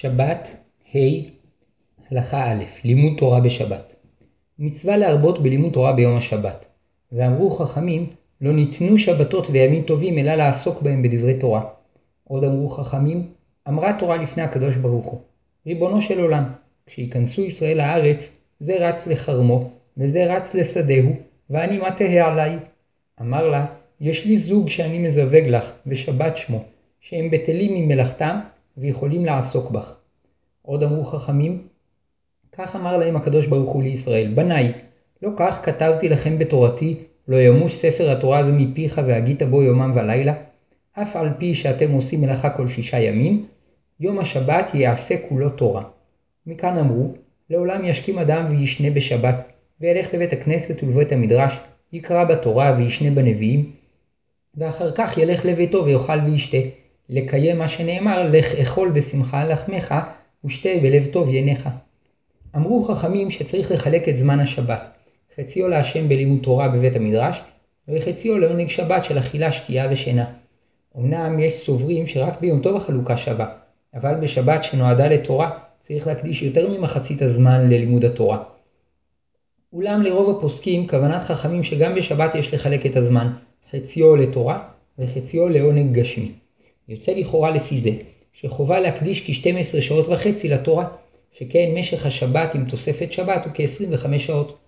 שבת, ה', הלכה א', לימוד תורה בשבת. מצווה להרבות בלימוד תורה ביום השבת. ואמרו חכמים, לא ניתנו שבתות וימים טובים, אלא לעסוק בהם בדברי תורה. עוד אמרו חכמים, אמרה תורה לפני הקדוש ברוך הוא, ריבונו של עולם, כשיכנסו ישראל לארץ, זה רץ לחרמו, וזה רץ לשדהו, ואני מה תהא עליי? אמר לה, יש לי זוג שאני מזווג לך, ושבת שמו, שהם בטלים ממלאכתם, ויכולים לעסוק בך. עוד אמרו חכמים, כך אמר להם הקדוש ברוך הוא לישראל, בניי, לא כך כתבתי לכם בתורתי, לא ימוש ספר התורה הזה מפיך והגית בו יומם ולילה, אף על פי שאתם עושים מלאכה כל שישה ימים, יום השבת יעשה כולו תורה. מכאן אמרו, לעולם ישכים אדם וישנה בשבת, וילך לבית הכנסת ולבית המדרש, יקרא בתורה וישנה בנביאים, ואחר כך ילך לביתו ויאכל וישתה, לקיים מה שנאמר, לך אכול בשמחה לחמך, ושתה בלב טוב ינך. אמרו חכמים שצריך לחלק את זמן השבת, חציו להשם בלימוד תורה בבית המדרש, וחציו לעונג שבת של אכילה, שתייה ושינה. אמנם יש סוברים שרק ביום טוב החלוקה שווה, אבל בשבת שנועדה לתורה צריך להקדיש יותר ממחצית הזמן ללימוד התורה. אולם לרוב הפוסקים כוונת חכמים שגם בשבת יש לחלק את הזמן, חציו לתורה וחציו לעונג גשמי. יוצא לכאורה לפי זה, שחובה להקדיש כ-12 שעות וחצי לתורה, שכן משך השבת עם תוספת שבת הוא כ-25 שעות.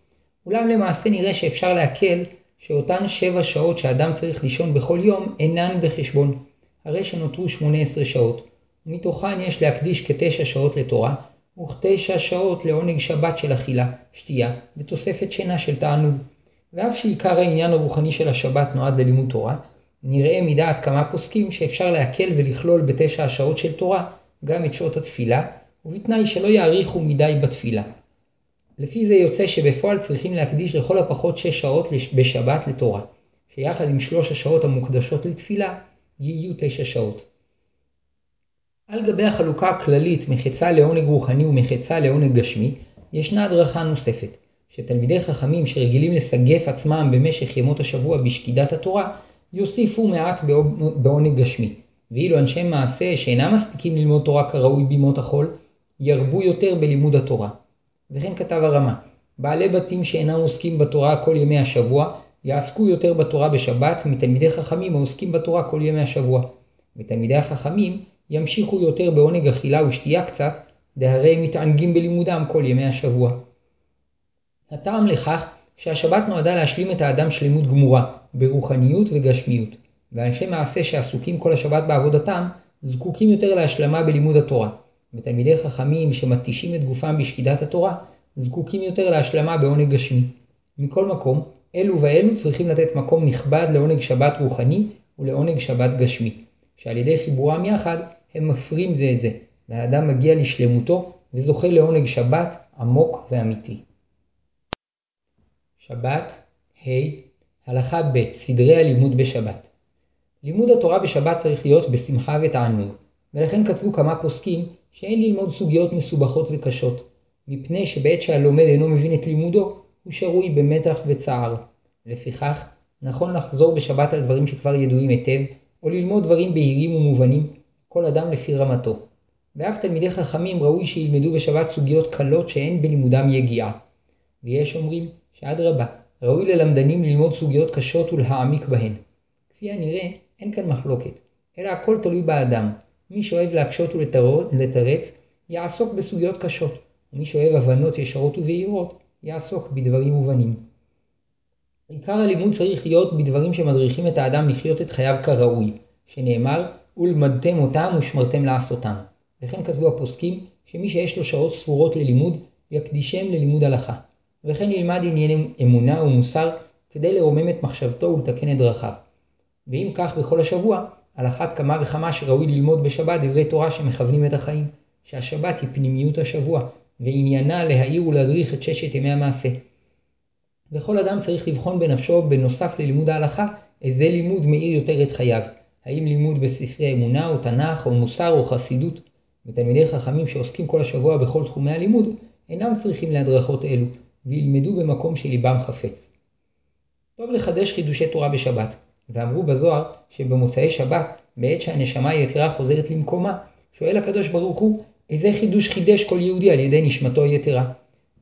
אולם למעשה נראה שאפשר להקל שאותן 7 שעות שאדם צריך לישון בכל יום אינן בחשבון, הרי שנותרו 18 שעות, ומתוכן יש להקדיש כ-9 שעות לתורה, וכ-9 שעות לעונג שבת של אכילה, שתייה, ותוספת שינה של תענוג. ואף שעיקר העניין הרוחני של השבת נועד ללימוד תורה, נראה מדעת כמה פוסקים שאפשר להקל ולכלול בתשע השעות של תורה גם את שעות התפילה, ובתנאי שלא יאריכו מדי בתפילה. לפי זה יוצא שבפועל צריכים להקדיש לכל הפחות שש שעות בשבת לתורה, שיחד עם שלוש השעות המוקדשות לתפילה, יהיו תשע שעות. על גבי החלוקה הכללית מחצה לעונג רוחני ומחצה לעונג גשמי, ישנה הדרכה נוספת, שתלמידי חכמים שרגילים לסגף עצמם במשך ימות השבוע בשקידת התורה, יוסיפו מעט בעונג גשמי, ואילו אנשי מעשה שאינם מספיקים ללמוד תורה כראוי בימות החול, ירבו יותר בלימוד התורה. וכן כתב הרמה, בעלי בתים שאינם עוסקים בתורה כל ימי השבוע, יעסקו יותר בתורה בשבת מתלמידי חכמים העוסקים בתורה כל ימי השבוע. ותלמידי החכמים ימשיכו יותר בעונג אכילה ושתייה קצת, דהרי הם מתענגים בלימודם כל ימי השבוע. הטעם לכך שהשבת נועדה להשלים את האדם שלמות גמורה, ברוחניות וגשמיות, ואנשי מעשה שעסוקים כל השבת בעבודתם, זקוקים יותר להשלמה בלימוד התורה, ותלמידי חכמים שמתישים את גופם בשקידת התורה, זקוקים יותר להשלמה בעונג גשמי. מכל מקום, אלו ואלו צריכים לתת מקום נכבד לעונג שבת רוחני ולעונג שבת גשמי, שעל ידי חיבורם יחד הם מפרים זה את זה, והאדם מגיע לשלמותו וזוכה לעונג שבת עמוק ואמיתי. שבת, ה', הלכה ב', סדרי הלימוד בשבת. לימוד התורה בשבת צריך להיות בשמחה ותענוג, ולכן כתבו כמה פוסקים שאין ללמוד סוגיות מסובכות וקשות, מפני שבעת שהלומד אינו מבין את לימודו, הוא שרוי במתח וצער. לפיכך, נכון לחזור בשבת על דברים שכבר ידועים היטב, או ללמוד דברים בהירים ומובנים, כל אדם לפי רמתו. ואף תלמידי חכמים ראוי שילמדו בשבת סוגיות קלות שאין בלימודם יגיעה. ויש אומרים שאדרבה, ראוי ללמדנים ללמוד סוגיות קשות ולהעמיק בהן. כפי הנראה, אין כאן מחלוקת, אלא הכל תלוי באדם. מי שאוהב להקשות ולתרץ, יעסוק בסוגיות קשות, ומי שאוהב הבנות ישרות ובהירות, יעסוק בדברים מובנים. עיקר הלימוד צריך להיות בדברים שמדריכים את האדם לחיות את חייו כראוי, שנאמר, ולמדתם אותם ושמרתם לעשותם. וכן כתבו הפוסקים, שמי שיש לו שעות ספורות ללימוד, יקדישם ללימוד הלכה. וכן ילמד ענייני אמונה ומוסר כדי לרומם את מחשבתו ולתקן את דרכיו. ואם כך בכל השבוע, על אחת כמה וכמה שראוי ללמוד בשבת דברי תורה שמכוונים את החיים, שהשבת היא פנימיות השבוע, ועניינה להאיר ולהדריך את ששת ימי המעשה. וכל אדם צריך לבחון בנפשו, בנוסף ללימוד ההלכה, איזה לימוד מאיר יותר את חייו. האם לימוד בספרי אמונה או תנ"ך או מוסר או חסידות. ותלמידי חכמים שעוסקים כל השבוע בכל תחומי הלימוד, אינם צריכים להדרכות אלו, וילמדו במקום שליבם חפץ. טוב לחדש חידושי תורה בשבת, ואמרו בזוהר שבמוצאי שבת, בעת שהנשמה היתרה חוזרת למקומה, שואל הקדוש ברוך הוא, איזה חידוש חידש כל יהודי על ידי נשמתו היתרה.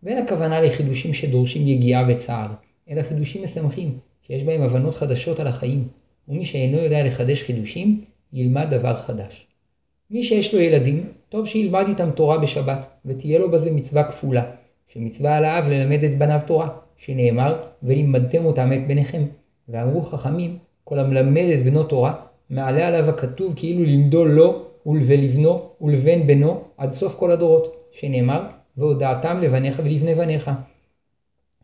ואין הכוונה לחידושים שדורשים יגיעה וצער, אלא חידושים משמחים, שיש בהם הבנות חדשות על החיים, ומי שאינו יודע לחדש חידושים, ילמד דבר חדש. מי שיש לו ילדים, טוב שילמד איתם תורה בשבת, ותהיה לו בזה מצווה כפולה, שמצווה על האב ללמד את בניו תורה, שנאמר, ולימדתם אותם את בניכם. ואמרו חכמים, כל המלמד את בנו תורה, מעלה עליו הכתוב כאילו לימדו לו ולבנו ולבן בנו עד סוף כל הדורות, שנאמר, והודעתם לבניך ולבני בניך.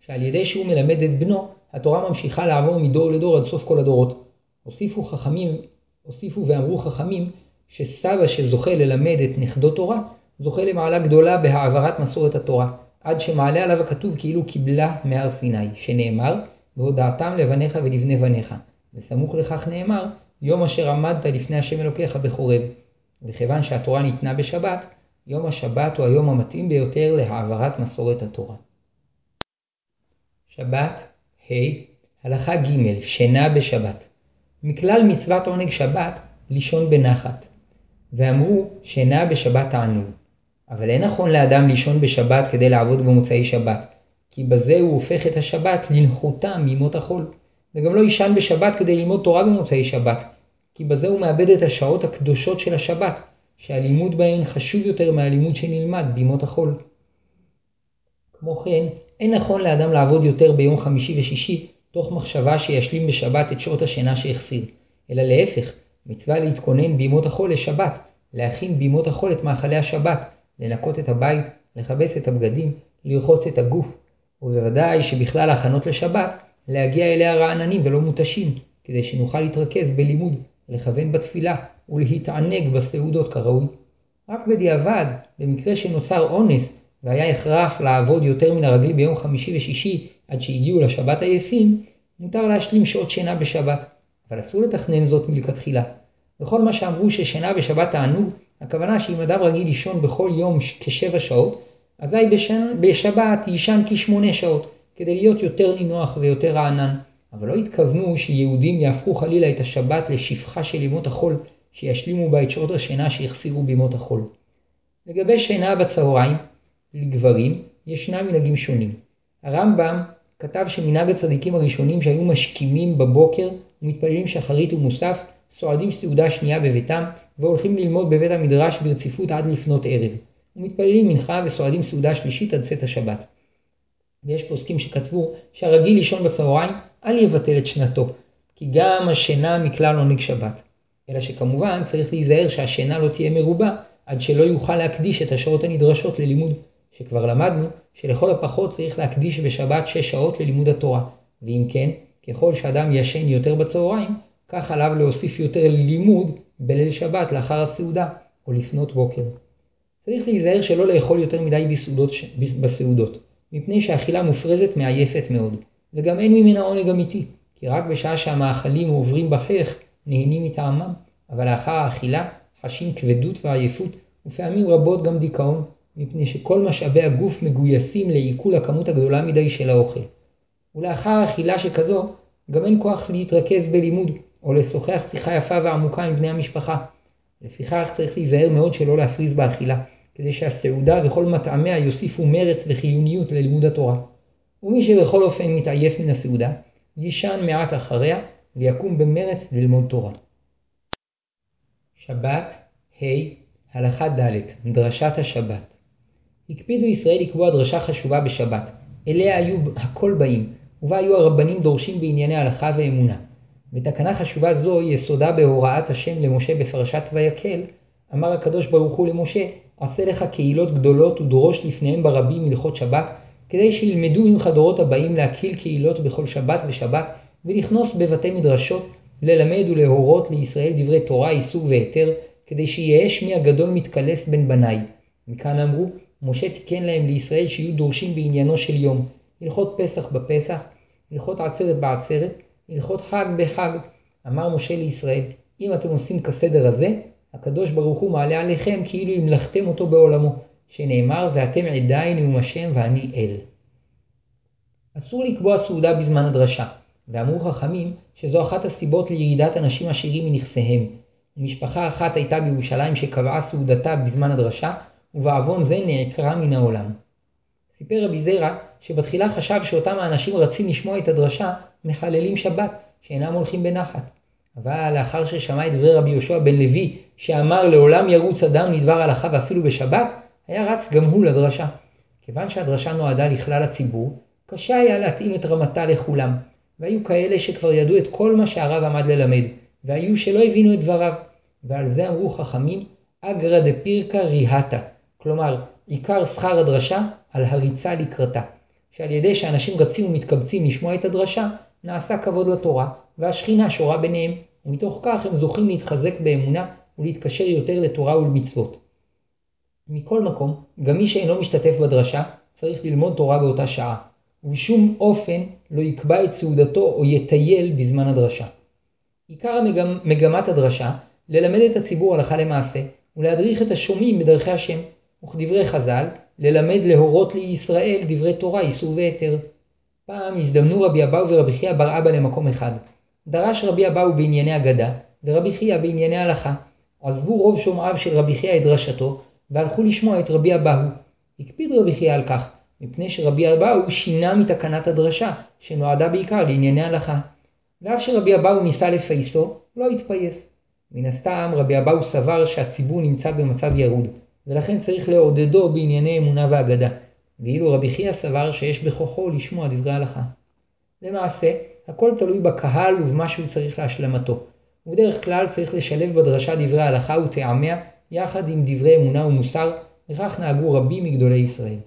שעל ידי שהוא מלמד את בנו, התורה ממשיכה לעבור מדור לדור עד סוף כל הדורות. הוסיפו חכמים, הוסיפו ואמרו חכמים, שסבא שזוכה ללמד את נכדו תורה, זוכה למעלה גדולה בהעברת מסורת התורה, עד שמעלה עליו הכתוב כאילו קיבלה מהר סיני, שנאמר, והודעתם לבניך ולבני בניך. וסמוך לכך נאמר, יום אשר עמדת לפני השם אלוקיך בחורב. וכיוון שהתורה ניתנה בשבת, יום השבת הוא היום המתאים ביותר להעברת מסורת התורה. שבת, ה' הלכה ג' שינה בשבת. מכלל מצוות עונג שבת, לישון בנחת. ואמרו שינה בשבת תענוג. אבל אין נכון לאדם לישון בשבת כדי לעבוד במוצאי שבת, כי בזה הוא הופך את השבת לנחותה מימות החול. וגם לא יישן בשבת כדי ללמוד תורה במוצאי שבת, כי בזה הוא מאבד את השעות הקדושות של השבת, שהלימוד בהן חשוב יותר מהלימוד שנלמד בימות החול. כמו כן, אין נכון לאדם לעבוד יותר ביום חמישי ושישי, תוך מחשבה שישלים בשבת את שעות השינה שהחסיר, אלא להפך, מצווה להתכונן בימות החול לשבת, להכין בימות החול את מאכלי השבת, לנקות את הבית, לכבס את הבגדים, לרחוץ את הגוף, ובוודאי שבכלל ההכנות לשבת, להגיע אליה רעננים ולא מותשים, כדי שנוכל להתרכז בלימוד, לכוון בתפילה ולהתענג בסעודות כראוי. רק בדיעבד, במקרה שנוצר אונס והיה הכרח לעבוד יותר מן הרגיל ביום חמישי ושישי עד שהגיעו לשבת עייפים, מותר להשלים שעות שינה בשבת, אבל אסור לתכנן זאת מלכתחילה. וכל מה שאמרו ששינה בשבת תענוג, הכוונה שאם אדם רגיל לישון בכל יום כשבע שעות, אזי בשבת יישן כשמונה שעות, כדי להיות יותר נינוח ויותר רענן. אבל לא התכוונו שיהודים יהפכו חלילה את השבת לשפחה של ימות החול, שישלימו בה את שעות השינה שהחסירו בימות החול. לגבי שינה בצהריים, לגברים, ישנם מנהגים שונים. הרמב"ם כתב שמנהג הצדיקים הראשונים שהיו משכימים בבוקר ומתפללים שחרית ומוסף, סועדים סעודה שנייה בביתם והולכים ללמוד בבית המדרש ברציפות עד לפנות ערב, ומתפללים מנחה וסועדים סעודה שלישית עד צאת השבת. ויש פוסקים שכתבו שהרגיל לישון בצהריים אל יבטל את שנתו, כי גם השינה מכלל עונג שבת. אלא שכמובן צריך להיזהר שהשינה לא תהיה מרובה, עד שלא יוכל להקדיש את השעות הנדרשות ללימוד, שכבר למדנו שלכל הפחות צריך להקדיש בשבת 6 שעות ללימוד התורה, ואם כן, ככל שאדם ישן יותר בצהריים, כך עליו להוסיף יותר לימוד בליל שבת לאחר הסעודה, או לפנות בוקר. צריך להיזהר שלא לאכול יותר מדי בסעודות, בסעודות, מפני שאכילה מופרזת מעייפת מאוד, וגם אין ממנה עונג אמיתי, כי רק בשעה שהמאכלים עוברים בחייך נהנים מטעמם, אבל לאחר האכילה חשים כבדות ועייפות, ופעמים רבות גם דיכאון, מפני שכל משאבי הגוף מגויסים לעיכול הכמות הגדולה מדי של האוכל. ולאחר אכילה שכזו, גם אין כוח להתרכז בלימוד, או לשוחח שיחה יפה ועמוקה עם בני המשפחה. לפיכך צריך להיזהר מאוד שלא להפריז באכילה, כדי שהסעודה וכל מטעמיה יוסיפו מרץ וחיוניות ללימוד התורה. ומי שבכל אופן מתעייף מן הסעודה, יישן מעט אחריה ויקום במרץ ללמוד תורה. שבת, ה' הלכה ד' דרשת השבת הקפידו ישראל לקבוע דרשה חשובה בשבת, אליה היו הכל באים, ובה היו הרבנים דורשים בענייני הלכה ואמונה. ותקנה חשובה זו יסודה בהוראת השם למשה בפרשת ויקל, אמר הקדוש ברוך הוא למשה, עשה לך קהילות גדולות ודרוש לפניהם ברבים הלכות שבת, כדי שילמדו ממך דורות הבאים להקהיל קהילות בכל שבת ושבת, ולכנוס בבתי מדרשות, ללמד ולהורות לישראל דברי תורה, איסור והיתר, כדי שיהא שמי הגדול מתקלס בין בניי. מכאן אמרו, משה תיקן להם לישראל שיהיו דורשים בעניינו של יום, הלכות פסח בפסח, הלכות עצרת בעצרת, הלכות חג בחג. אמר משה לישראל, אם אתם עושים כסדר הזה, הקדוש ברוך הוא מעלה עליכם כאילו המלכתם אותו בעולמו, שנאמר ואתם עדיי נאום השם ואני אל. אסור לקבוע סעודה בזמן הדרשה, ואמרו חכמים שזו אחת הסיבות לירידת אנשים עשירים מנכסיהם. ומשפחה אחת הייתה בירושלים שקבעה סעודתה בזמן הדרשה, ובעוון זה נעקרה מן העולם. סיפר רבי זירא שבתחילה חשב שאותם האנשים רצים לשמוע את הדרשה מחללים שבת, שאינם הולכים בנחת. אבל לאחר ששמע את דברי רבי יהושע בן לוי, שאמר לעולם ירוץ אדם לדבר הלכה ואפילו בשבת, היה רץ גם הוא לדרשה. כיוון שהדרשה נועדה לכלל הציבור, קשה היה להתאים את רמתה לכולם, והיו כאלה שכבר ידעו את כל מה שהרב עמד ללמד, והיו שלא הבינו את דבריו. ועל זה אמרו חכמים, אגרא דפירקא ריהתא, כלומר, עיקר שכר הדרשה על הריצה לקראתה, שעל ידי שאנשים רצים ומתקבצים לשמוע את הדרשה, נעשה כבוד לתורה, והשכינה שורה ביניהם, ומתוך כך הם זוכים להתחזק באמונה ולהתקשר יותר לתורה ולמצוות. מכל מקום, גם מי שאינו משתתף בדרשה, צריך ללמוד תורה באותה שעה, ובשום אופן לא יקבע את סעודתו או יטייל בזמן הדרשה. עיקר המגמ, מגמת הדרשה, ללמד את הציבור הלכה למעשה, ולהדריך את השומעים בדרכי השם, וכדברי חז"ל, ללמד להורות לישראל דברי תורה, איסור והיתר. פעם הזדמנו רבי אבאו ורבי חייא בר אבא למקום אחד. דרש רבי אבאו בענייני אגדה, ורבי חייא בענייני הלכה. עזבו רוב שומעיו של רבי חייא את דרשתו, והלכו לשמוע את רבי אבאו. הקפיד רבי חייא על כך, מפני שרבי אבאו שינה מתקנת הדרשה, שנועדה בעיקר לענייני הלכה. ואף שרבי אבאו ניסה לפייסו, לא התפייס. מן הסתם רבי אבאו סבר שהציבור נמצא במצב ירוד, ולכן צריך לעודדו בענייני אמונה ואגדה, ואילו רבי חייא סבר שיש בכוחו לשמוע דברי הלכה. למעשה, הכל תלוי בקהל ובמה שהוא צריך להשלמתו, ובדרך כלל צריך לשלב בדרשה דברי הלכה וטעמיה יחד עם דברי אמונה ומוסר, וכך נהגו רבים מגדולי ישראל.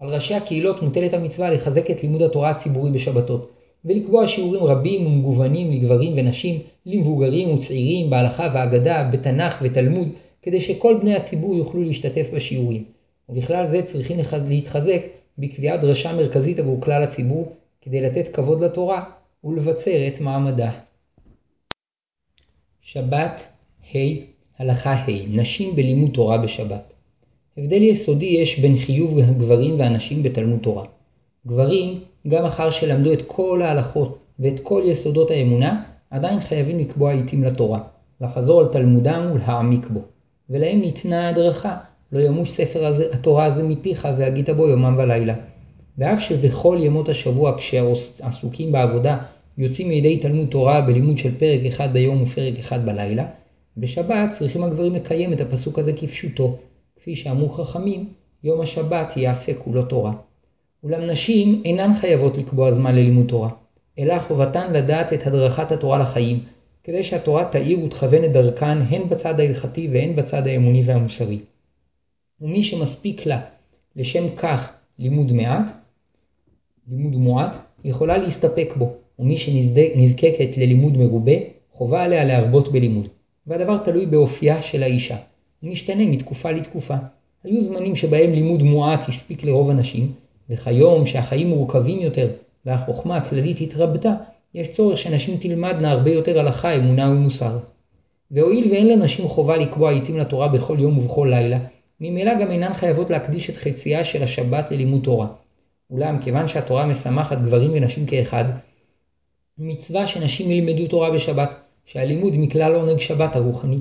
על ראשי הקהילות מוטלת המצווה לחזק את לימוד התורה הציבורי בשבתות, ולקבוע שיעורים רבים ומגוונים לגברים ונשים, למבוגרים וצעירים, בהלכה ואגדה, בתנ"ך ותלמוד, כדי שכל בני הציבור יוכלו להשתתף בשיעורים. ובכלל זה צריכים להתחזק בקביעת דרשה מרכזית עבור כלל הציבור, כדי לתת כבוד לתורה ולבצר את מעמדה. שבת ה' הלכה ה' נשים בלימוד תורה בשבת. הבדל יסודי יש בין חיוב הגברים והנשים בתלמוד תורה. גברים, גם אחר שלמדו את כל ההלכות ואת כל יסודות האמונה, עדיין חייבים לקבוע עיתים לתורה, לחזור על תלמודם ולהעמיק בו. ולהם ניתנה הדרכה, לא ימוש ספר הזה, התורה הזה מפיך והגית בו יומם ולילה. ואף שבכל ימות השבוע כשעסוקים בעבודה יוצאים מידי תלמוד תורה בלימוד של פרק אחד ביום ופרק אחד בלילה, בשבת צריכים הגברים לקיים את הפסוק הזה כפשוטו, כפי שאמרו חכמים, יום השבת יעשה כולו תורה. אולם נשים אינן חייבות לקבוע זמן ללימוד תורה, אלא חובתן לדעת את הדרכת התורה לחיים, כדי שהתורה תאיר ותכוון את דרכן הן בצד ההלכתי והן בצד האמוני והמוסרי. ומי שמספיק לה לשם כך לימוד מעט, לימוד מועט, יכולה להסתפק בו, ומי שנזקקת ללימוד מרובה, חובה עליה להרבות בלימוד. והדבר תלוי באופייה של האישה, ומשתנה מתקופה לתקופה. היו זמנים שבהם לימוד מועט הספיק לרוב הנשים, וכיום שהחיים מורכבים יותר והחוכמה הכללית התרבתה, יש צורך שנשים תלמדנה הרבה יותר הלכה, אמונה ומוסר. והואיל ואין לנשים חובה לקבוע עיתים לתורה בכל יום ובכל לילה, ממילא גם אינן חייבות להקדיש את חצייה של השבת ללימוד תורה. אולם כיוון שהתורה משמחת גברים ונשים כאחד, מצווה שנשים ילמדו תורה בשבת, שהלימוד מכלל עונג שבת הרוחני.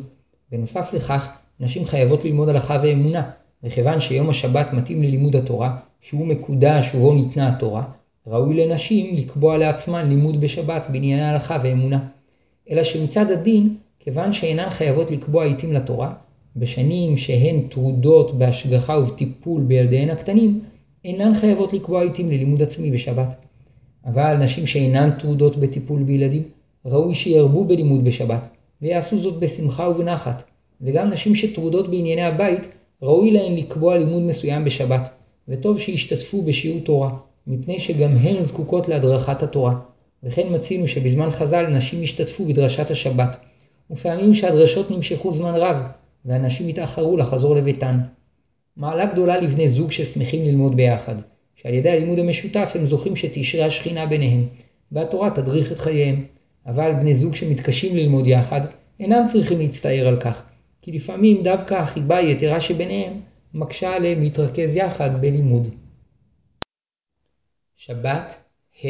בנוסף לכך, נשים חייבות ללמוד הלכה ואמונה, וכיוון שיום השבת מתאים ללימוד התורה, שהוא מקודש ובו ניתנה התורה, ראוי לנשים לקבוע לעצמן לימוד בשבת בענייני הלכה ואמונה. אלא שמצד הדין, כיוון שאינן חייבות לקבוע עיתים לתורה, בשנים שהן טרודות בהשגחה ובטיפול בילדיהן הקטנים, אינן חייבות לקבוע עיתים ללימוד עצמי בשבת. אבל נשים שאינן טרודות בטיפול בילדים, ראוי שירבו בלימוד בשבת, ויעשו זאת בשמחה ובנחת. וגם נשים שטרודות בענייני הבית, ראוי להן לקבוע לימוד מסוים בשבת, וטוב שישתתפו בשיעור תורה, מפני שגם הן זקוקות להדרכת התורה. וכן מצינו שבזמן חז"ל נשים השתתפו בדרשת השבת, ופעמים שהדרשות נמשכו זמן רב, ואנשים התאחרו לחזור לביתן. מעלה גדולה לבני זוג ששמחים ללמוד ביחד, שעל ידי הלימוד המשותף הם זוכים שתשרה השכינה ביניהם, והתורה תדריך את חייהם. אבל בני זוג שמתקשים ללמוד יחד, אינם צריכים להצטער על כך, כי לפעמים דווקא החיבה היתרה שביניהם מקשה עליהם להתרכז יחד בלימוד. שבת, ה',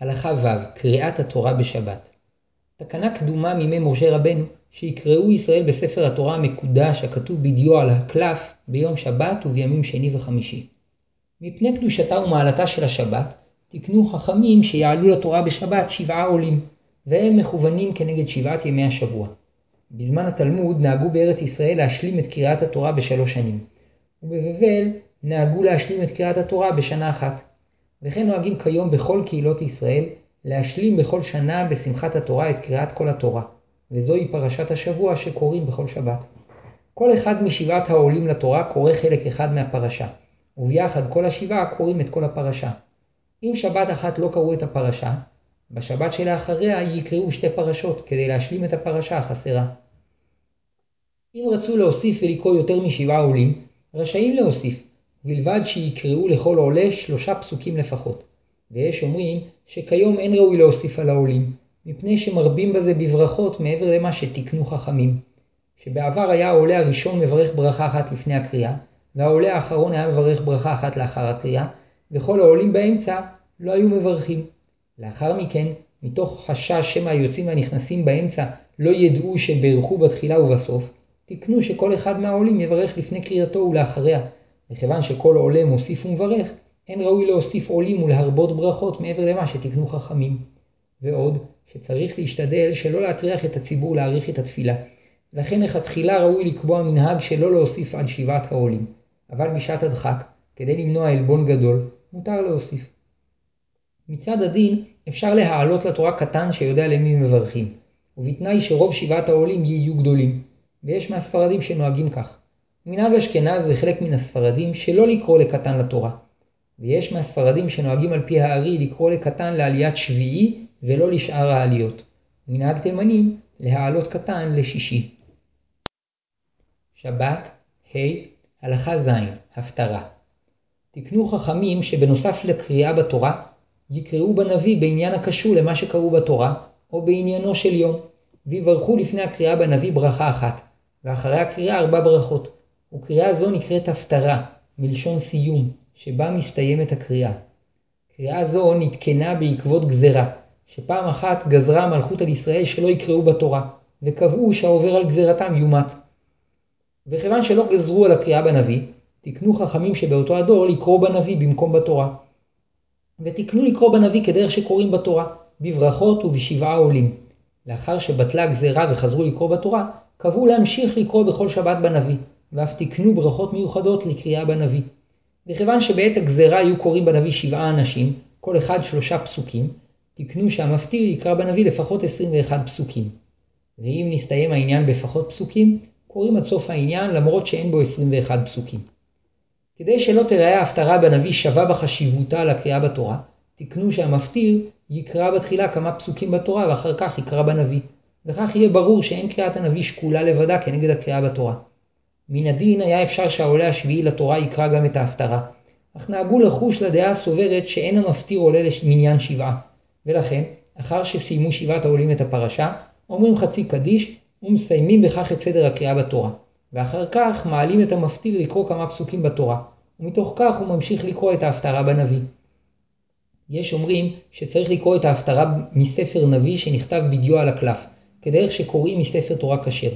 הלכה ו', קריאת התורה בשבת. תקנה קדומה מימי משה רבנו, שיקראו ישראל בספר התורה המקודש הכתוב בדיו על הקלף ביום שבת ובימים שני וחמישי. מפני קדושתה ומעלתה של השבת, תקנו חכמים שיעלו לתורה בשבת שבעה עולים, והם מכוונים כנגד שבעת ימי השבוע. בזמן התלמוד נהגו בארץ ישראל להשלים את קריאת התורה בשלוש שנים, ובבבל נהגו להשלים את קריאת התורה בשנה אחת. וכן נוהגים כיום בכל קהילות ישראל להשלים בכל שנה בשמחת התורה את קריאת כל התורה, וזוהי פרשת השבוע שקוראים בכל שבת. כל אחד משבעת העולים לתורה קורא חלק אחד מהפרשה, וביחד כל השבעה קוראים את כל הפרשה. אם שבת אחת לא קראו את הפרשה, בשבת שלאחריה יקראו שתי פרשות כדי להשלים את הפרשה החסרה. אם רצו להוסיף ולקרוא יותר משבעה עולים, רשאים להוסיף, ובלבד שיקראו לכל עולה שלושה פסוקים לפחות. ויש אומרים שכיום אין ראוי להוסיף על העולים, מפני שמרבים בזה בברכות מעבר למה שתיקנו חכמים. שבעבר היה העולה הראשון מברך ברכה אחת לפני הקריאה, והעולה האחרון היה מברך ברכה אחת לאחר הקריאה, וכל העולים באמצע לא היו מברכים. לאחר מכן, מתוך חשש שמא היוצאים והנכנסים באמצע לא ידעו שברכו בתחילה ובסוף, תקנו שכל אחד מהעולים יברך לפני קריאתו ולאחריה, וכיוון שכל עולה מוסיף ומברך, אין ראוי להוסיף עולים ולהרבות ברכות מעבר למה שתקנו חכמים. ועוד, שצריך להשתדל שלא להטריח את הציבור להעריך את התפילה. לכן לכתחילה ראוי לקבוע מנהג שלא להוסיף על שבעת העולים, אבל בשעת הדחק, כדי למנוע עלבון גדול, מותר להוסיף. מצד הדין, אפשר להעלות לתורה קטן שיודע למי מברכים, ובתנאי שרוב שבעת העולים יהיו גדולים, ויש מהספרדים שנוהגים כך. מנהג אשכנז וחלק מן הספרדים שלא לקרוא לקטן לתורה, ויש מהספרדים שנוהגים על פי הארי לקרוא לקטן לעליית שביעי ולא לשאר העליות. מנהג תימנים להעלות קטן לשישי. שבת, ה', הלכה ז', הפטרה. תקנו חכמים שבנוסף לקריאה בתורה, יקראו בנביא בעניין הקשור למה שקראו בתורה, או בעניינו של יום, ויברכו לפני הקריאה בנביא ברכה אחת, ואחרי הקריאה ארבע ברכות, וקריאה זו נקראת הפטרה, מלשון סיום, שבה מסתיימת הקריאה. קריאה זו נתקנה בעקבות גזרה, שפעם אחת גזרה המלכות על ישראל שלא יקראו בתורה, וקבעו שהעובר על גזרתם יומת. וכיוון שלא גזרו על הקריאה בנביא, תקנו חכמים שבאותו הדור לקרוא בנביא במקום בתורה. ותקנו לקרוא בנביא כדרך שקוראים בתורה, בברכות ובשבעה עולים. לאחר שבטלה הגזרה וחזרו לקרוא בתורה, קבעו להמשיך לקרוא בכל שבת בנביא, ואף תקנו ברכות מיוחדות לקריאה בנביא. וכיוון שבעת הגזרה היו קוראים בנביא שבעה אנשים, כל אחד שלושה פסוקים, תקנו שהמפטיר יקרא בנביא לפחות 21 פסוקים. ואם נסתיים העניין בפחות פסוקים, קוראים עד סוף העניין למרות שאין בו 21 פסוקים. כדי שלא תראה ההפטרה בנביא שווה בחשיבותה לקריאה בתורה, תקנו שהמפטיר יקרא בתחילה כמה פסוקים בתורה ואחר כך יקרא בנביא, וכך יהיה ברור שאין קריאת הנביא שקולה לבדה כנגד הקריאה בתורה. מן הדין היה אפשר שהעולה השביעי לתורה יקרא גם את ההפטרה, אך נהגו לחוש לדעה הסוברת שאין המפטיר עולה למניין שבעה, ולכן, אחר שסיימו שבעת העולים את הפרשה, אומרים חצי קדיש ומסיימים בכך את סדר הקריאה בתורה, ואחר כך מעלים את המפטיר לקרוא כמה פסוקים בתורה, ומתוך כך הוא ממשיך לקרוא את ההפטרה בנביא. יש אומרים שצריך לקרוא את ההפטרה מספר נביא שנכתב בדיו על הקלף, כדרך שקוראים מספר תורה כשר.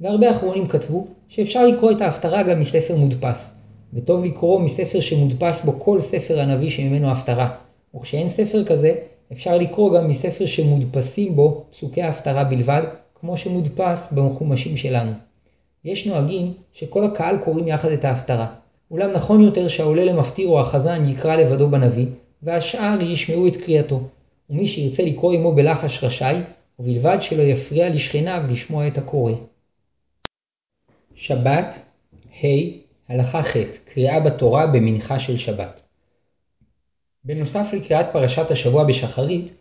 והרבה אחרונים כתבו שאפשר לקרוא את ההפטרה גם מספר מודפס, וטוב לקרוא מספר שמודפס בו כל ספר הנביא שממנו ההפטרה, וכשאין ספר כזה, אפשר לקרוא גם מספר שמודפסים בו פסוקי ההפטרה בלבד, כמו שמודפס בחומשים שלנו. יש נוהגים שכל הקהל קוראים יחד את ההפטרה, אולם נכון יותר שהעולה למפטיר או החזן יקרא לבדו בנביא, והשאר ישמעו את קריאתו, ומי שירצה לקרוא עמו בלחש רשאי, ובלבד שלא יפריע לשכניו לשמוע את הקורא. שבת, ה', הלכה ח', קריאה בתורה במנחה של שבת. בנוסף לקריאת פרשת השבוע בשחרית,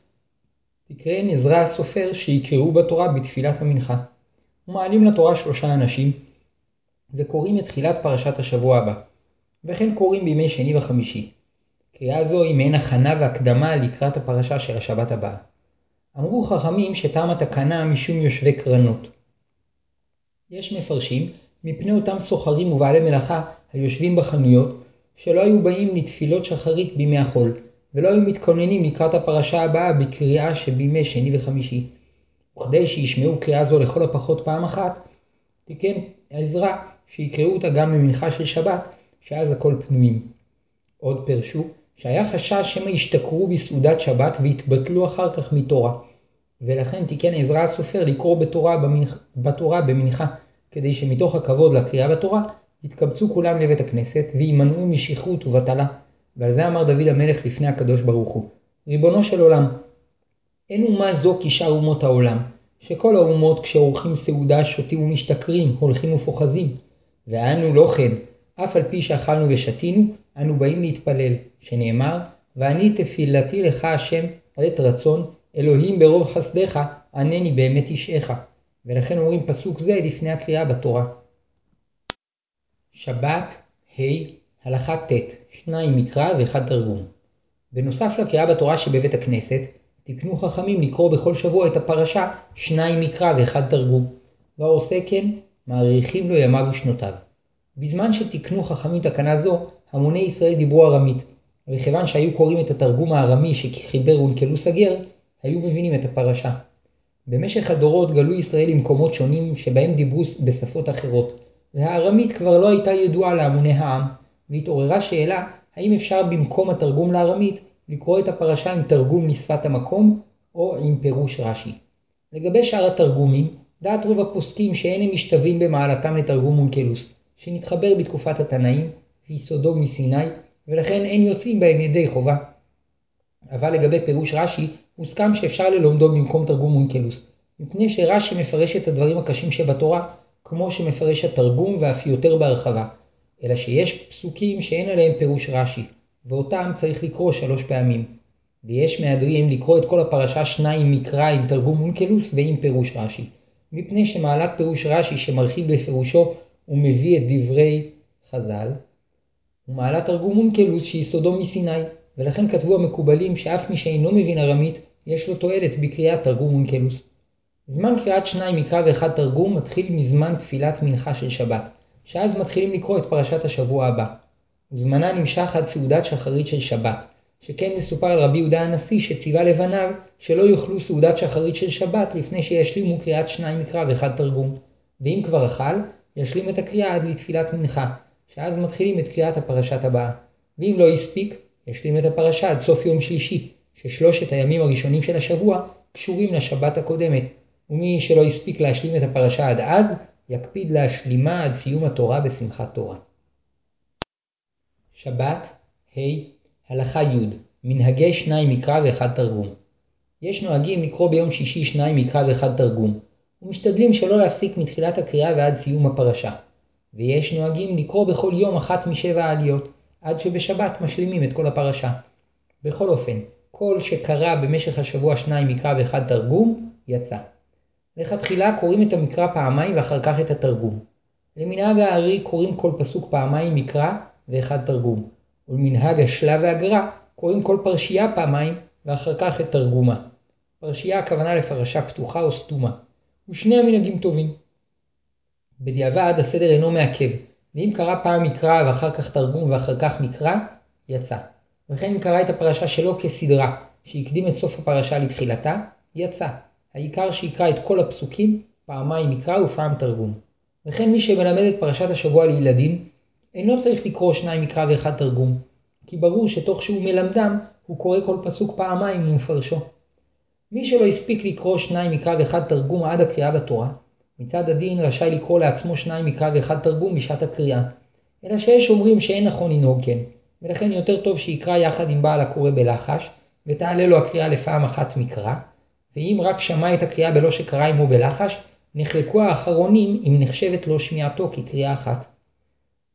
תקראן עזרא הסופר שיקראו בתורה בתפילת המנחה. ומעלים לתורה שלושה אנשים, וקוראים את תחילת פרשת השבוע הבא, וכן קוראים בימי שני וחמישי. קריאה זו היא מעין הכנה והקדמה לקראת הפרשה של השבת הבאה. אמרו חכמים שטעם התקנה משום יושבי קרנות. יש מפרשים מפני אותם סוחרים ובעלי מלאכה היושבים בחנויות, שלא היו באים לתפילות שחרית בימי החול, ולא היו מתכוננים לקראת הפרשה הבאה בקריאה שבימי שני וחמישי. וכדי שישמעו קריאה זו לכל הפחות פעם אחת, תיקן עזרא שיקראו אותה גם במנחה של שבת, שאז הכל פנויים. עוד פרשו שהיה חשש שמא ישתכרו בסעודת שבת ויתבטלו אחר כך מתורה, ולכן תיקן עזרא הסופר לקרוא בתורה, במנח... בתורה במנחה, כדי שמתוך הכבוד לקריאה בתורה, יתקבצו כולם לבית הכנסת וימנעו משכרות ובטלה. ועל זה אמר דוד המלך לפני הקדוש ברוך הוא, ריבונו של עולם, אין אומה זו כשאר אומות העולם, שכל האומות כשעורכים סעודה שותים ומשתכרים, הולכים ופוחזים. ואנו לא כן, אף על פי שאכלנו ושתינו, אנו באים להתפלל, שנאמר, ואני תפילתי לך השם עת רצון, אלוהים ברוב חסדך, ענני באמת אישך. ולכן אומרים פסוק זה לפני הקריאה בתורה. שבת, ה', הלכה ט', שניים מקרא ואחד תרגום. בנוסף לקריאה בתורה שבבית הכנסת, תקנו חכמים לקרוא בכל שבוע את הפרשה, שניים מקרא ואחד תרגום. והעושה כן, מאריכים לו ימיו ושנותיו. בזמן שתקנו חכמים תקנה זו, המוני ישראל דיברו ארמית, וכיוון שהיו קוראים את התרגום הארמי שחיבר אונקלוס הגר, היו מבינים את הפרשה. במשך הדורות גלו ישראל למקומות שונים שבהם דיברו בשפות אחרות, והארמית כבר לא הייתה ידועה להמוני העם, והתעוררה שאלה האם אפשר במקום התרגום לארמית לקרוא את הפרשה עם תרגום לשפת המקום או עם פירוש רש"י. לגבי שאר התרגומים, דעת רוב הפוסקים שאין הם משתווים במעלתם לתרגום אונקלוס, שנתחבר בתקופת התנאים, ויסודו מסיני, ולכן אין יוצאים בהם ידי חובה. אבל לגבי פירוש רש"י, הוסכם שאפשר ללומדו במקום תרגום אונקלוס, מפני שרש"י מפרש את הדברים הקשים שבתורה, כמו שמפרש התרגום ואף יותר בהרחבה, אלא שיש פסוקים שאין עליהם פירוש רש"י, ואותם צריך לקרוא שלוש פעמים. ויש מהדרים לקרוא את כל הפרשה שניים מקרא עם תרגום אונקלוס ועם פירוש רש"י, מפני שמעלת פירוש רש"י שמרחיב בפירושו ומביא את דברי חז"ל, ומעלת תרגום אונקלוס שיסודו מסיני, ולכן כתבו המקובלים שאף מי שאינו מבין ארמית, יש לו תועלת בקריאת תרגום אונקלוס. זמן קריאת שניים מקרא ואחד תרגום מתחיל מזמן תפילת מנחה של שבת, שאז מתחילים לקרוא את פרשת השבוע הבא. וזמנה נמשך עד סעודת שחרית של שבת, שכן מסופר על רבי יהודה הנשיא שציווה לבניו שלא יאכלו סעודת שחרית של שבת לפני שישלימו קריאת שניים מקרא ואחד תרגום. ואם כבר אכל, ישלים את הקריאה עד לתפילת מנחה, שאז מתחילים את קריאת הפרשת הבאה. ואם לא הספיק, ישלים את הפרשה עד סוף יום שלישי, ששלושת הימים הראשונים של השבוע קשורים לשבת הקודמת, ומי שלא הספיק להשלים את הפרשה עד אז, יקפיד להשלימה עד סיום התורה בשמחת תורה. שבת, ה', הלכה י', מנהגי שניים מקרא ואחד תרגום. יש נוהגים לקרוא ביום שישי שניים מקרא ואחד תרגום, ומשתדלים שלא להפסיק מתחילת הקריאה ועד סיום הפרשה. ויש נוהגים לקרוא בכל יום אחת משבע העליות, עד שבשבת משלימים את כל הפרשה. בכל אופן, כל שקרא במשך השבוע שניים מקרא ואחד תרגום, יצא. לכתחילה קוראים את המקרא פעמיים ואחר כך את התרגום. למנהג הארי קוראים כל פסוק פעמיים מקרא ואחד תרגום, ולמנהג השלה והגר"א קוראים כל פרשייה פעמיים ואחר כך את תרגומה. פרשייה הכוונה לפרשה פתוחה או סתומה, ושני המנהגים טובים. בדיעבד הסדר אינו מעכב, ואם קרא פעם מקרא ואחר כך תרגום ואחר כך מקרא, יצא. וכן אם קרא את הפרשה שלו כסדרה, שהקדים את סוף הפרשה לתחילתה, יצא. העיקר שיקרא את כל הפסוקים, פעמיים מקרא ופעם תרגום. וכן מי שמלמד את פרשת השבוע לילדים, אינו צריך לקרוא שניים מקרא ואחד תרגום, כי ברור שתוך שהוא מלמדם, הוא קורא כל פסוק פעמיים ומפרשו. מי שלא הספיק לקרוא שניים מקרא ואחד תרגום עד הקריאה בתורה, מצד הדין רשאי לקרוא לעצמו שניים מקרא ואחד תרגום בשעת הקריאה, אלא שיש אומרים שאין נכון לנהוג כן, ולכן יותר טוב שיקרא יחד עם בעל הקורא בלחש, ותעלה לו הקריאה לפעם אחת מקרא, ואם רק שמע את הקריאה בלא שקרא עמו בלחש, נחלקו האחרונים אם נחשבת לו שמיעתו כקריאה אחת.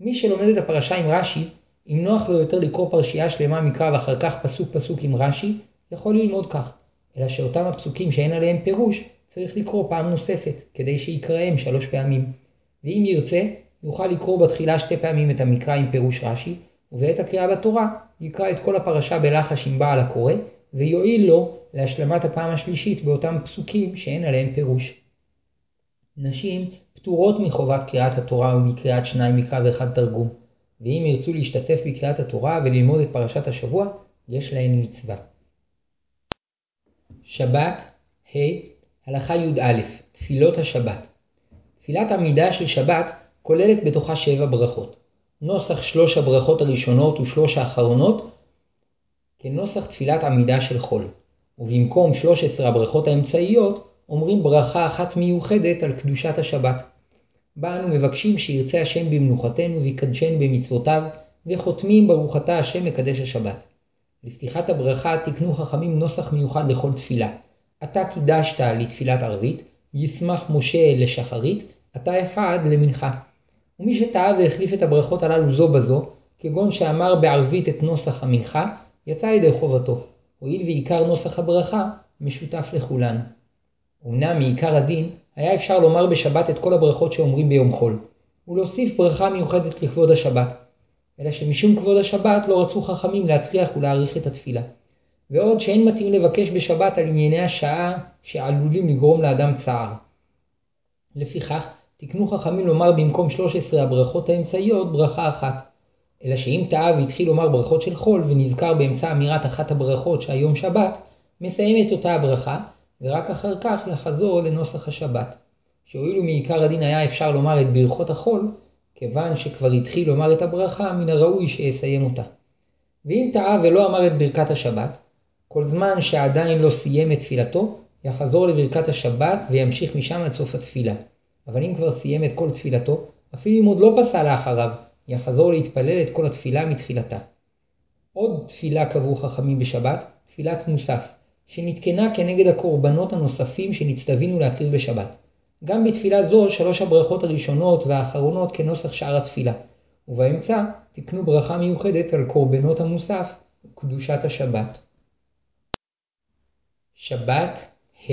מי שלומד את הפרשה עם רש"י, אם נוח לו יותר לקרוא פרשייה שלמה מקרא ואחר כך פסוק פסוק עם רש"י, יכול ללמוד כך, אלא שאותם הפסוקים שאין עליהם פירוש, צריך לקרוא פעם נוספת, כדי שיקראם שלוש פעמים. ואם ירצה, יוכל לקרוא בתחילה שתי פעמים את המקרא עם פירוש רש"י, ובעת הקריאה בתורה יקרא את כל הפרשה בלחש עם בעל הקורא, ויועיל לו להשלמת הפעם השלישית באותם פסוקים שאין עליהם פירוש. נשים פטורות מחובת קריאת התורה ומקריאת שניים מקרא ואחד תרגום, ואם ירצו להשתתף בקריאת התורה וללמוד את פרשת השבוע, יש להן מצווה. שבת, ה', הלכה י"א תפילות השבת תפילת עמידה של שבת כוללת בתוכה שבע ברכות. נוסח שלוש הברכות הראשונות ושלוש האחרונות כנוסח תפילת עמידה של חול, ובמקום שלוש עשרה הברכות האמצעיות אומרים ברכה אחת מיוחדת על קדושת השבת. בה אנו מבקשים שירצה השם במנוחתנו ויקדשנו במצוותיו, וחותמים ברוך אתה השם מקדש השבת. לפתיחת הברכה תקנו חכמים נוסח מיוחד לכל תפילה. אתה קידשת לתפילת ערבית, ישמח משה לשחרית, אתה אחד למנחה. ומי שטעה והחליף את הברכות הללו זו בזו, כגון שאמר בערבית את נוסח המנחה, יצא ידי חובתו, הואיל ועיקר נוסח הברכה משותף לכולן. אמנם מעיקר הדין היה אפשר לומר בשבת את כל הברכות שאומרים ביום חול, ולהוסיף ברכה מיוחדת לכבוד השבת, אלא שמשום כבוד השבת לא רצו חכמים להטריח ולהאריך את התפילה. ועוד שאין מתאים לבקש בשבת על ענייני השעה שעלולים לגרום לאדם צער. לפיכך, תקנו חכמים לומר במקום 13 הברכות האמצעיות ברכה אחת. אלא שאם טעה והתחיל לומר ברכות של חול ונזכר באמצע אמירת אחת הברכות שהיום שבת, מסיים את אותה הברכה, ורק אחר כך יחזור לנוסח השבת. שהואילו מעיקר הדין היה אפשר לומר את ברכות החול, כיוון שכבר התחיל לומר את הברכה, מן הראוי שיסיים אותה. ואם טעה ולא אמר את ברכת השבת, כל זמן שעדיין לא סיים את תפילתו, יחזור לברכת השבת וימשיך משם עד סוף התפילה. אבל אם כבר סיים את כל תפילתו, אפילו אם עוד לא פסל לאחריו, יחזור להתפלל את כל התפילה מתחילתה. עוד תפילה קבעו חכמים בשבת, תפילת מוסף, שנתקנה כנגד הקורבנות הנוספים שנצטווינו להקריב בשבת. גם בתפילה זו שלוש הברכות הראשונות והאחרונות כנוסח שאר התפילה, ובאמצע תקנו ברכה מיוחדת על קורבנות המוסף וקדושת השבת. שבת, ה',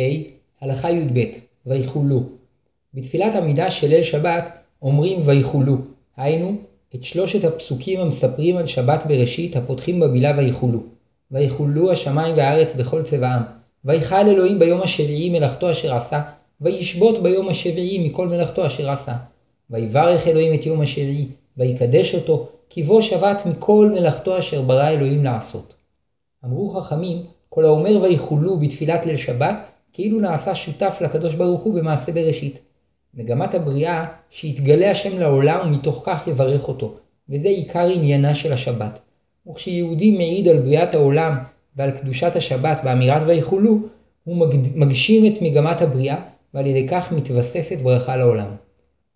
הלכה י"ב, ויחולו. בתפילת עמידה של ליל שבת אומרים ויחולו, היינו, את שלושת הפסוקים המספרים על שבת בראשית הפותחים במילה ויחולו. ויחולו השמיים והארץ בכל צבעם. ויכל אלוהים ביום השביעי מלאכתו אשר עשה, וישבות ביום השביעי מכל מלאכתו אשר עשה. ויברך אלוהים את יום השביעי, ויקדש אותו, כי בו שבת מכל מלאכתו אשר ברא אלוהים לעשות. אמרו חכמים, כל האומר ויחולו בתפילת ליל שבת, כאילו נעשה שותף לקדוש ברוך הוא במעשה בראשית. מגמת הבריאה שיתגלה השם לעולם ומתוך כך יברך אותו, וזה עיקר עניינה של השבת. וכשיהודי מעיד על בריאת העולם ועל קדושת השבת באמירת ויחולו, הוא מגשים את מגמת הבריאה, ועל ידי כך מתווספת ברכה לעולם.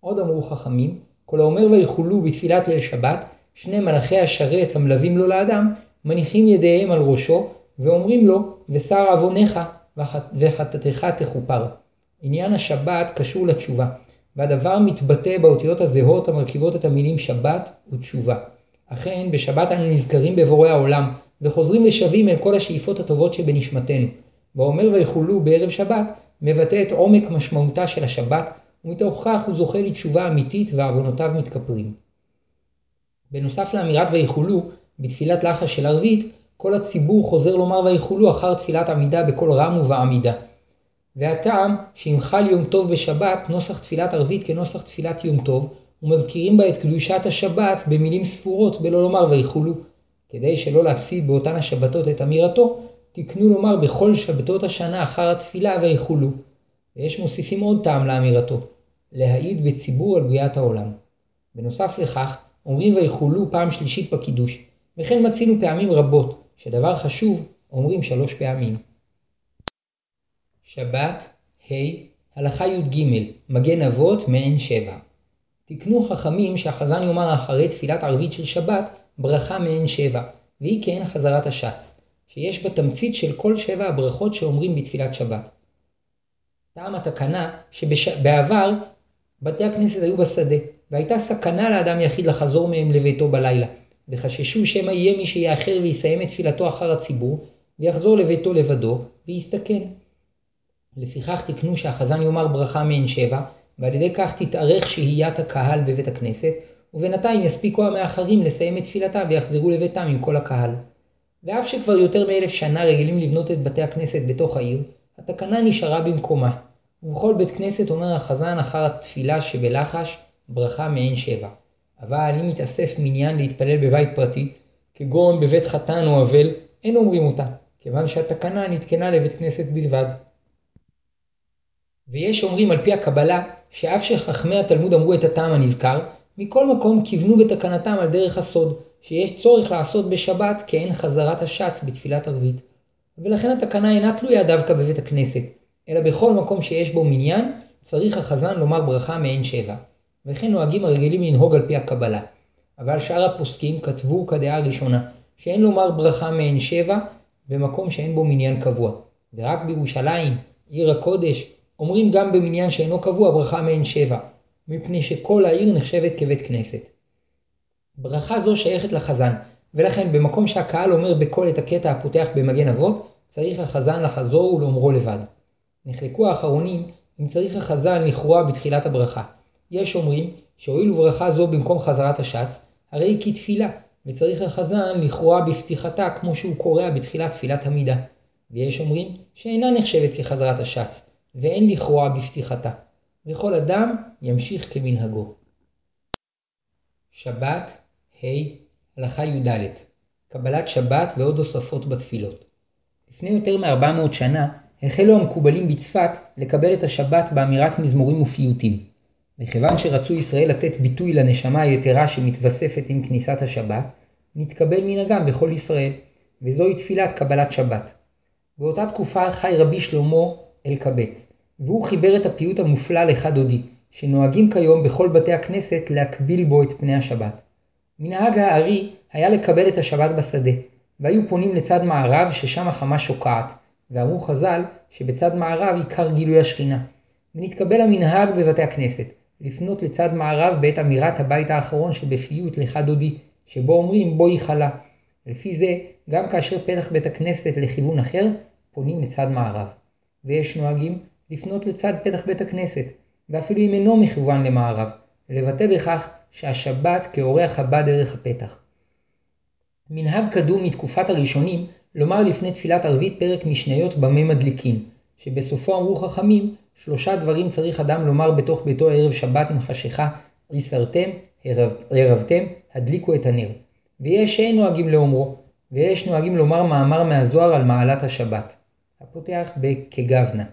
עוד אמרו חכמים, כל האומר ויחולו בתפילת ליל שבת, שני מלאכי השרת המלווים לו לאדם, מניחים ידיהם על ראשו, ואומרים לו, ושר עוונך וחטאתך תכופר. עניין השבת קשור לתשובה, והדבר מתבטא באותיות הזהות המרכיבות את המילים שבת ותשובה. אכן, בשבת אנו נזכרים בבורא העולם, וחוזרים ושבים אל כל השאיפות הטובות שבנשמתנו. ואומר ויחולו בערב שבת, מבטא את עומק משמעותה של השבת, ומתוך כך הוא זוכה לתשובה אמיתית ועוונותיו מתכפרים. בנוסף לאמירת ויחולו, בתפילת לחש של ערבית, כל הציבור חוזר לומר ויחולו אחר תפילת עמידה בקול רם ובעמידה. והטעם שאם חל יום טוב בשבת, נוסח תפילת ערבית כנוסח תפילת יום טוב, ומזכירים בה את קדושת השבת במילים ספורות בלא לומר ויחולו. כדי שלא להפסיד באותן השבתות את אמירתו, תקנו לומר בכל שבתות השנה אחר התפילה ויחולו. ויש מוסיפים עוד טעם לאמירתו, להעיד בציבור על בריאת העולם. בנוסף לכך, אומרים ויחולו פעם שלישית בקידוש, וכן מצינו פעמים רבות, שדבר חשוב אומרים שלוש פעמים. שבת, ה', הלכה י"ג, מגן אבות, מעין שבע. תקנו חכמים שהחזן יאמר אחרי תפילת ערבית של שבת, ברכה מעין שבע, והיא כעין חזרת השץ, שיש בה תמצית של כל שבע הברכות שאומרים בתפילת שבת. טעם התקנה שבעבר בתי הכנסת היו בשדה, והייתה סכנה לאדם יחיד לחזור מהם לביתו בלילה, וחששו שמא יהיה מי שיאחר ויסיים את תפילתו אחר הציבור, ויחזור לביתו לבדו, ויסתכן. לפיכך תקנו שהחזן יאמר ברכה מעין שבע, ועל ידי כך תתארך שהיית הקהל בבית הכנסת, ובינתיים יספיקו המאחרים לסיים את תפילתם ויחזרו לביתם עם כל הקהל. ואף שכבר יותר מאלף שנה רגילים לבנות את בתי הכנסת בתוך העיר, התקנה נשארה במקומה. ובכל בית כנסת אומר החזן אחר התפילה שבלחש ברכה מעין שבע. אבל אם מתאסף מניין להתפלל בבית פרטי, כגון בבית חתן או אבל, אין אומרים אותה, כיוון שהתקנה נתקנה לבית כנסת בלבד. ויש אומרים על פי הקבלה, שאף שחכמי התלמוד אמרו את הטעם הנזכר, מכל מקום כיוונו בתקנתם על דרך הסוד, שיש צורך לעשות בשבת כאין חזרת השץ בתפילת ערבית. ולכן התקנה אינה תלויה דווקא בבית הכנסת, אלא בכל מקום שיש בו מניין, צריך החזן לומר ברכה מעין שבע. וכן נוהגים הרגילים לנהוג על פי הקבלה. אבל שאר הפוסקים כתבו כדעה הראשונה, שאין לומר ברכה מעין שבע במקום שאין בו מניין קבוע. ורק בירושלים, עיר הקודש, אומרים גם במניין שאינו קבוע ברכה מעין שבע, מפני שכל העיר נחשבת כבית כנסת. ברכה זו שייכת לחזן, ולכן במקום שהקהל אומר בקול את הקטע הפותח במגן אבות, צריך החזן לחזור ולאומרו לבד. נחלקו האחרונים אם צריך החזן לכרוע בתחילת הברכה. יש אומרים שהואיל וברכה זו במקום חזרת השץ, הרי היא כתפילה, וצריך החזן לכרוע בפתיחתה כמו שהוא קורע בתחילת תפילת עמידה. ויש אומרים שאינה נחשבת כחזרת השץ, ואין לכרוע בפתיחתה. וכל אדם ימשיך כמנהגו. שבת, ה', הלכה י"ד קבלת שבת ועוד תוספות בתפילות. לפני יותר מ-400 שנה החלו המקובלים בצפת לקבל את השבת באמירת מזמורים ופיוטים. מכיוון שרצו ישראל לתת ביטוי לנשמה היתרה שמתווספת עם כניסת השבת, נתקבל מנהגם בכל ישראל, וזוהי תפילת קבלת שבת. באותה תקופה חי רבי שלמה אלקבץ, והוא חיבר את הפיוט המופלא לך דודי, שנוהגים כיום בכל בתי הכנסת להקביל בו את פני השבת. מנהג הארי היה לקבל את השבת בשדה, והיו פונים לצד מערב ששם החמה שוקעת, ואמרו חז"ל שבצד מערב עיקר גילוי השכינה. ונתקבל המנהג בבתי הכנסת, לפנות לצד מערב בעת אמירת הבית האחרון שבפיוט לך דודי, שבו אומרים בואי חלה. לפי זה, גם כאשר פתח בית הכנסת לכיוון אחר, פונים לצד מערב. ויש נוהגים לפנות לצד פתח בית הכנסת, ואפילו אם אינו מכוון למערב, לבטא בכך שהשבת כאורח הבא דרך הפתח. מנהג קדום מתקופת הראשונים לומר לפני תפילת ערבית פרק משניות במה מדליקין, שבסופו אמרו חכמים, שלושה דברים צריך אדם לומר בתוך ביתו ערב שבת עם חשיכה, ריסרתם, ערבתם, הדליקו את הנר. ויש שאין נוהגים לאומרו, ויש נוהגים לומר מאמר מהזוהר על מעלת השבת. הפותח בכגבנה.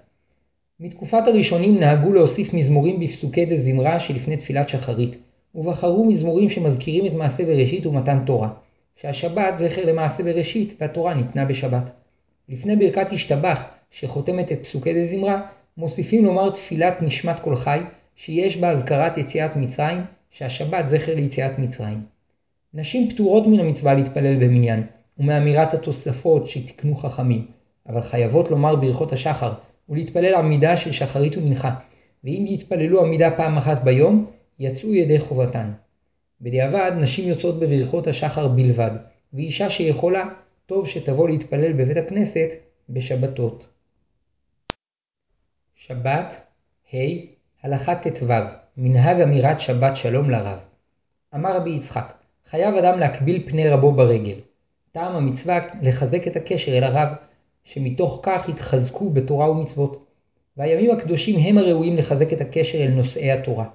מתקופת הראשונים נהגו להוסיף מזמורים בפסוקי דזמרה שלפני תפילת שחרית, ובחרו מזמורים שמזכירים את מעשה בראשית ומתן תורה, שהשבת זכר למעשה בראשית והתורה ניתנה בשבת. לפני ברכת השתבח, שחותמת את פסוקי דזמרה, מוסיפים לומר תפילת נשמת כל חי, שיש בה אזכרת יציאת מצרים, שהשבת זכר ליציאת מצרים. נשים פטורות מן המצווה להתפלל במניין, ומאמירת התוספות שתקנו חכמים, אבל חייבות לומר ברכות השחר, ולהתפלל עמידה של שחרית ומנחה, ואם יתפללו עמידה פעם אחת ביום, יצאו ידי חובתן. בדיעבד, נשים יוצאות בברכות השחר בלבד, ואישה שיכולה, טוב שתבוא להתפלל בבית הכנסת בשבתות. שבת, ה', הלכה ט"ו, מנהג אמירת שבת שלום לרב. אמר רבי יצחק, חייב אדם להקביל פני רבו ברגל. טעם המצווה לחזק את הקשר אל הרב, שמתוך כך יתחזקו בתורה ומצוות. והימים הקדושים הם הראויים לחזק את הקשר אל נושאי התורה.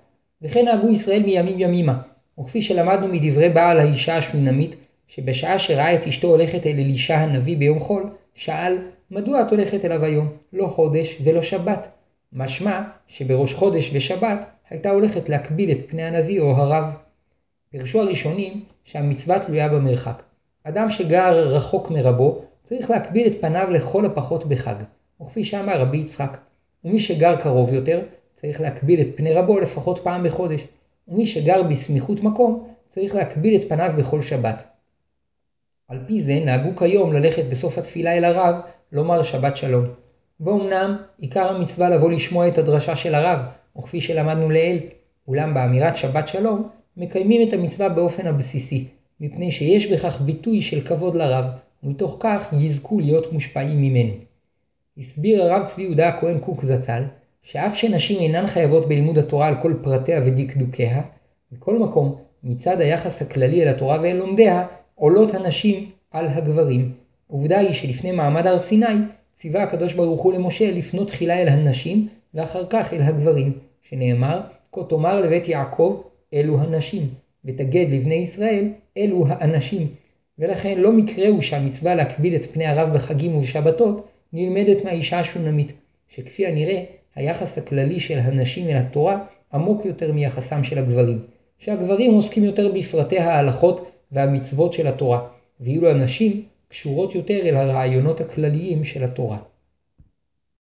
וכן נהגו ישראל מימים ימימה, וכפי שלמדנו מדברי בעל האישה השונמית, שבשעה שראה את אשתו הולכת אל אלישע הנביא ביום חול, שאל, מדוע את הולכת אליו היום, לא חודש ולא שבת? משמע שבראש חודש ושבת הייתה הולכת להקביל את פני הנביא או הרב. פירשו הראשונים שהמצווה תלויה במרחק. אדם שגר רחוק מרבו צריך להקביל את פניו לכל הפחות בחג, וכפי שאמר רבי יצחק. ומי שגר קרוב יותר צריך להקביל את פני רבו לפחות פעם בחודש, ומי שגר בסמיכות מקום צריך להקביל את פניו בכל שבת. על פי זה נהגו כיום ללכת בסוף התפילה אל הרב לומר שבת שלום. ואומנם עיקר המצווה לבוא לשמוע את הדרשה של הרב, וכפי שלמדנו לעיל, אולם באמירת שבת שלום מקיימים את המצווה באופן הבסיסי, מפני שיש בכך ביטוי של כבוד לרב, ומתוך כך יזכו להיות מושפעים ממנו. הסביר הרב צבי יהודה הכהן קוק זצ"ל, שאף שנשים אינן חייבות בלימוד התורה על כל פרטיה ודקדוקיה, מכל מקום, מצד היחס הכללי אל התורה ואל לומדיה, עולות הנשים על הגברים. עובדה היא שלפני מעמד הר סיני, ציווה הקדוש ברוך הוא למשה לפנות תחילה אל הנשים, ואחר כך אל הגברים, שנאמר, כה תאמר לבית יעקב, אלו הנשים, ותגד לבני ישראל, אלו האנשים. ולכן לא מקרה הוא שהמצווה להקביל את פני הרב בחגים ובשבתות, נלמדת מהאישה השונמית, שכפי הנראה, היחס הכללי של הנשים אל התורה עמוק יותר מיחסם של הגברים, שהגברים עוסקים יותר בפרטי ההלכות והמצוות של התורה, ואילו הנשים קשורות יותר אל הרעיונות הכלליים של התורה.